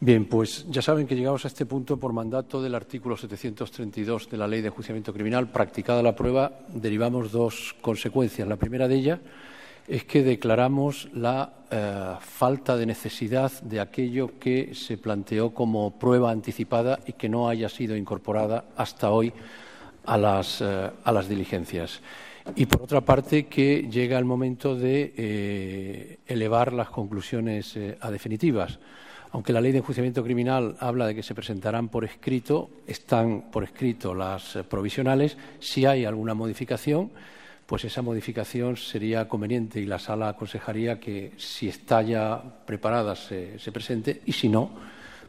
Bien, pues ya saben que llegamos a este punto por mandato del artículo 732 de la Ley de Enjuiciamiento Criminal. Practicada la prueba, derivamos dos consecuencias. La primera de ellas es que declaramos la eh, falta de necesidad de aquello que se planteó como prueba anticipada y que no haya sido incorporada hasta hoy a las, eh, diligencias. Y por otra parte, que llega el momento de eh, elevar las conclusiones a definitivas. Aunque la ley de enjuiciamiento criminal habla de que se presentarán por escrito, están por escrito las provisionales. Si hay alguna modificación, pues esa modificación sería conveniente y la sala aconsejaría que si está ya preparada se, presente y si no,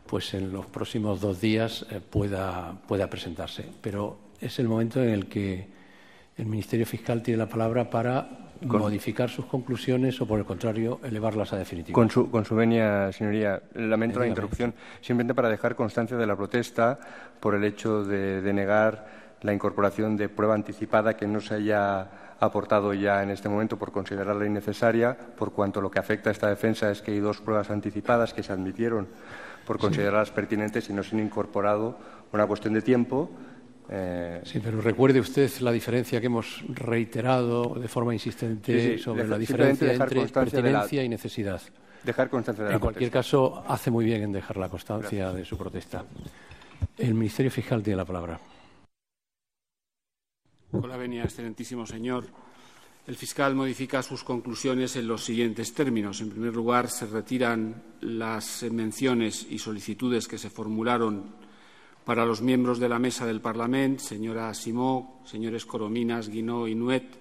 pues en los próximos dos días eh, pueda, pueda presentarse. Pero es el momento en el que el Ministerio Fiscal tiene la palabra para modificar sus conclusiones o, por el contrario, elevarlas a definitiva. Con su, con su venia, señoría, lamento la interrupción, simplemente para dejar constancia de la protesta por el hecho de denegar la incorporación de prueba anticipada que no se haya aportado ya en este momento por considerarla innecesaria, por cuanto lo que afecta a esta defensa es que hay dos pruebas anticipadas que se admitieron por considerarlas pertinentes y no se han incorporado una cuestión de tiempo. Eh, sí, pero recuerde usted la diferencia que hemos reiterado de forma insistente sobre la diferencia entre pertinencia y necesidad. Dejar constancia de la En cualquier caso, hace muy bien en dejar la constancia de su protesta. El Ministerio Fiscal tiene la palabra. Con la venia, excelentísimo señor. El fiscal modifica sus conclusiones en los siguientes términos. En primer lugar, se retiran las menciones y solicitudes que se formularon para los miembros de la mesa del Parlamento, señora Simó, señores Corominas, Guinó y Nuet,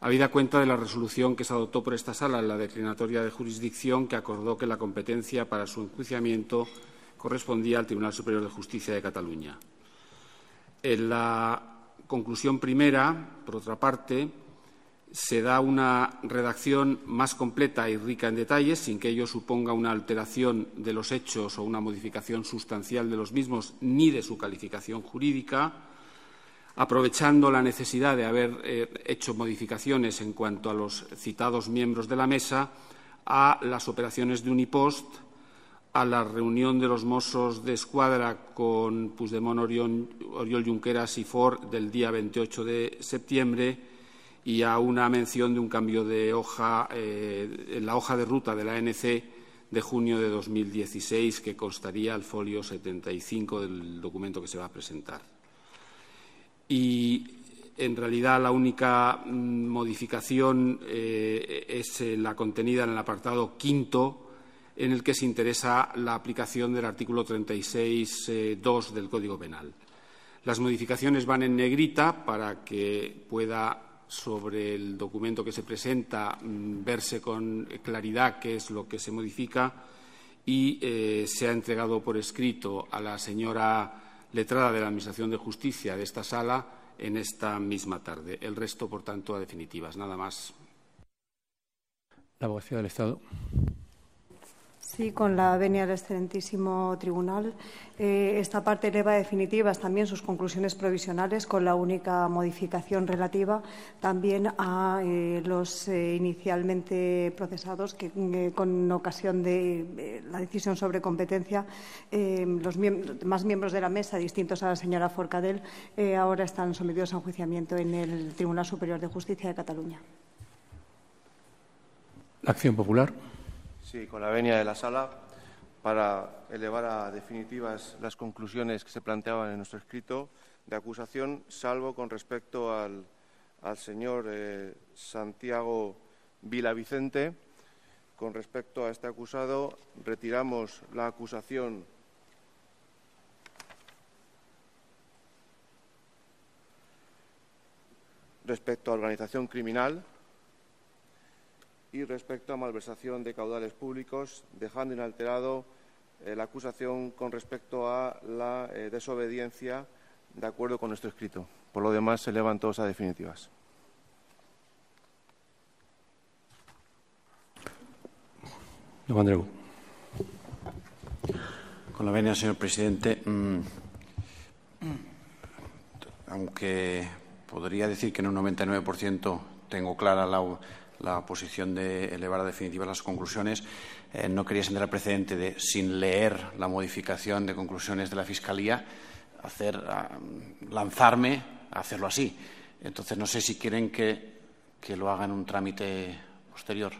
habida cuenta de la resolución que se adoptó por esta sala en la declinatoria de jurisdicción que acordó que la competencia para su enjuiciamiento correspondía al Tribunal Superior de Justicia de Cataluña. En la conclusión primera, por otra parte, se da una redacción más completa y rica en detalles, sin que ello suponga una alteración de los hechos o una modificación sustancial de los mismos ni de su calificación jurídica, aprovechando la necesidad de haber eh, hecho modificaciones en cuanto a los citados miembros de la mesa a las operaciones de Unipost a la reunión de los Mossos de Escuadra con Puigdemont, Oriol, Junqueras y Ford del día 28 de septiembre y a una mención de un cambio de hoja eh, en la hoja de ruta de la ANC de junio de 2016 que constaría al folio 75 del documento que se va a presentar. Y en realidad la única mm, modificación eh, es la contenida en el apartado quinto en el que se interesa la aplicación del artículo 36.2 eh, del Código Penal. Las modificaciones van en negrita para que pueda sobre el documento que se presenta mm, verse con claridad qué es lo que se modifica y eh, se ha entregado por escrito a la señora letrada de la Administración de Justicia de esta sala en esta misma tarde. El resto, por tanto, a definitivas. Nada más. La abogacía del Estado. Sí, con la venia del excelentísimo tribunal. Eh, esta parte eleva definitivas también sus conclusiones provisionales con la única modificación relativa también a eh, los eh, inicialmente procesados que con ocasión de la decisión sobre competencia los más miembros de la mesa distintos a la señora Forcadell ahora están sometidos a enjuiciamiento en el Tribunal Superior de Justicia de Cataluña. Acción Popular. Sí, con la venia de la sala para elevar a definitivas las conclusiones que se planteaban en nuestro escrito de acusación, salvo con respecto al, señor eh, Santiago Vilavicente. Con respecto a este acusado, retiramos la acusación respecto a organización criminal y respecto a malversación de caudales públicos, dejando inalterado eh, la acusación con respecto a la eh, desobediencia de acuerdo con nuestro escrito. Por lo demás, se elevan todos a definitivas. Con la venia, señor presidente, mm, aunque podría decir que en un 99% tengo clara la la posición de elevar a definitivas las conclusiones. Eh, no quería sentar el precedente de, sin leer la modificación de conclusiones de la Fiscalía, hacer, lanzarme a hacerlo así. Entonces, no sé si quieren que, que lo haga en un trámite posterior.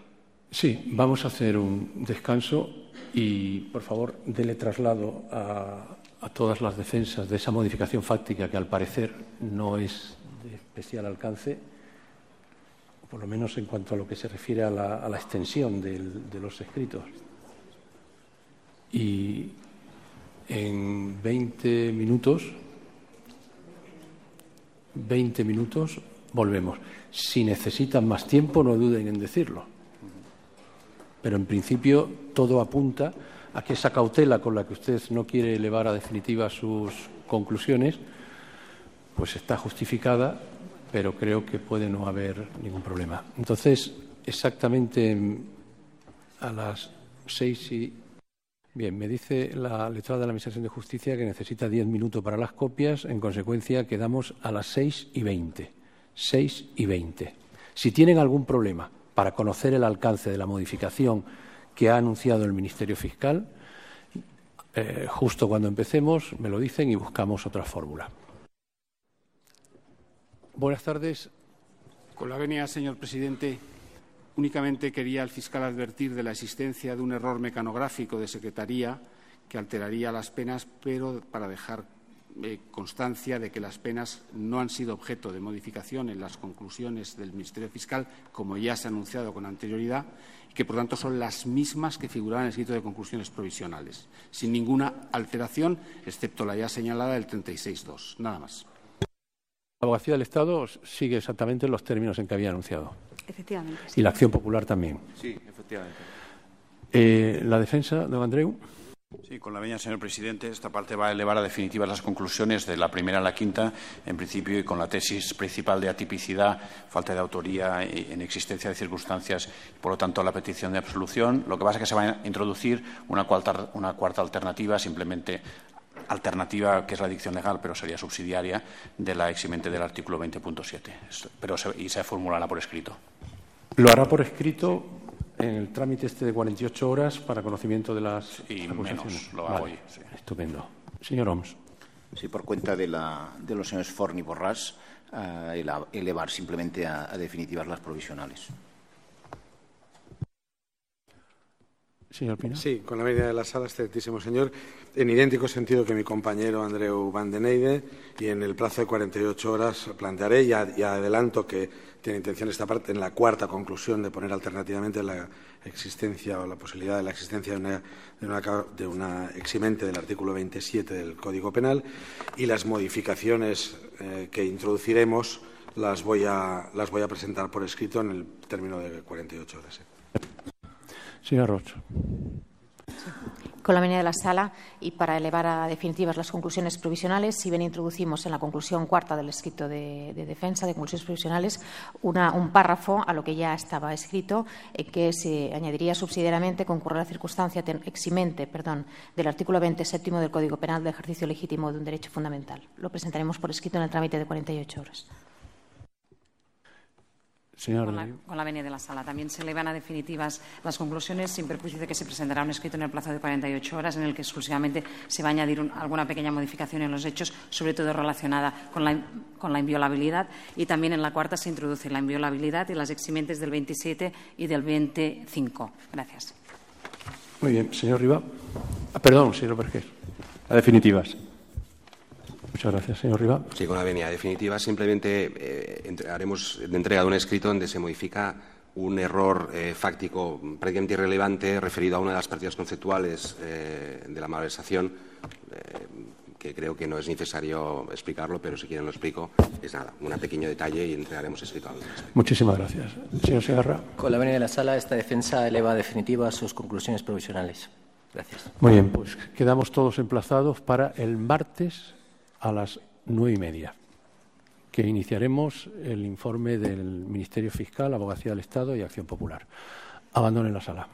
Sí, vamos a hacer un descanso y, por favor, dele traslado a, a todas las defensas de esa modificación fáctica que, al parecer, no es de especial alcance, por lo menos en cuanto a lo que se refiere a la, a la extensión de los escritos. Y en 20 minutos, 20 minutos, volvemos. Si necesitan más tiempo, no duden en decirlo. Pero en principio todo apunta a que esa cautela con la que usted no quiere elevar a definitiva sus conclusiones, pues está justificada, pero creo que puede no haber ningún problema. Entonces, exactamente a las seis y Bien, me dice la letrada de la Administración de Justicia que necesita diez minutos para las copias. En consecuencia, quedamos a las seis y veinte. Seis y veinte. Si tienen algún problema para conocer el alcance de la modificación que ha anunciado el Ministerio Fiscal, eh, justo cuando empecemos me lo dicen y buscamos otra fórmula. Buenas tardes. Con la venia, señor presidente, Únicamente quería el fiscal advertir de la existencia de un error mecanográfico de Secretaría que alteraría las penas, pero para dejar eh, constancia de que las penas no han sido objeto de modificación en las conclusiones del Ministerio Fiscal, como ya se ha anunciado con anterioridad, y que, por tanto, son las mismas que figuraban en el escrito de conclusiones provisionales, sin ninguna alteración, excepto la ya señalada del 36.2. Nada más. La abogacía del Estado sigue exactamente los términos en que había anunciado. Efectivamente. Y la acción popular también. Sí, efectivamente. Eh, ¿La defensa, don Andreu? Sí, con la veña, señor presidente, esta parte va a elevar a definitivas las conclusiones de la primera a la quinta, en principio, y con la tesis principal de atipicidad, falta de autoría en existencia de circunstancias, por lo tanto, la petición de absolución. Lo que pasa es que se va a introducir una cuarta, una cuarta alternativa, simplemente alternativa, que es la dicción legal, pero sería subsidiaria, de la eximente del artículo 20.7. Pero y se formulará por escrito. Lo hará por escrito en el trámite este de 48 horas para conocimiento de las y menos lo hago hoy. Estupendo. Señor Oms. Sí, por cuenta de, la, de los señores Forn y Borrás, eh, elevar simplemente a, a definitivas las provisionales. Sí, con la medida de la sala, excelentísimo señor. En idéntico sentido que mi compañero Andreu Van den y en el plazo de 48 horas plantearé, y, adelanto que tiene intención esta parte, en la cuarta conclusión, de poner alternativamente la existencia o la posibilidad de la existencia de una eximente del artículo 27 del Código Penal, y las modificaciones eh, que introduciremos las voy, a, las voy a presentar por escrito en el término de 48 horas. Señor Rocho. Con la venia de la sala y para elevar a definitivas las conclusiones provisionales, si bien introducimos en la conclusión cuarta del escrito de, de defensa de conclusiones provisionales una, un párrafo a lo que ya estaba escrito, en que se añadiría subsidiariamente concurre la circunstancia eximente perdón, del artículo 27 del Código Penal de ejercicio legítimo de un derecho fundamental. Lo presentaremos por escrito en el trámite de 48 horas. Con la, con la venia de la sala. También se elevan a definitivas las conclusiones sin perjuicio de que se presentará un escrito en el plazo de 48 horas en el que exclusivamente se va a añadir un, alguna pequeña modificación en los hechos, sobre todo relacionada con la, con la, inviolabilidad. Y también en la cuarta se introduce la inviolabilidad y las eximentes del 27 y del 25. Gracias. Muy bien. Señor Riva. Ah, perdón, señor Vergés. A definitivas. Muchas gracias, señor Riva. Sí, con la venia definitiva. Simplemente eh, haremos de entrega de un escrito donde se modifica un error eh, fáctico prácticamente irrelevante referido a una de las partidas conceptuales eh, de la malversación, eh, que creo que no es necesario explicarlo, pero si quieren lo explico. Es nada, un pequeño detalle y entregaremos escrito. Muchísimas gracias. Señor Segarra. Con la venia de la sala, esta defensa eleva definitiva sus conclusiones provisionales. Gracias. Muy bien, pues quedamos todos emplazados para el martes a las nueve y media, que iniciaremos el informe del Ministerio Fiscal, Abogacía del Estado y Acción Popular. Abandonen la sala.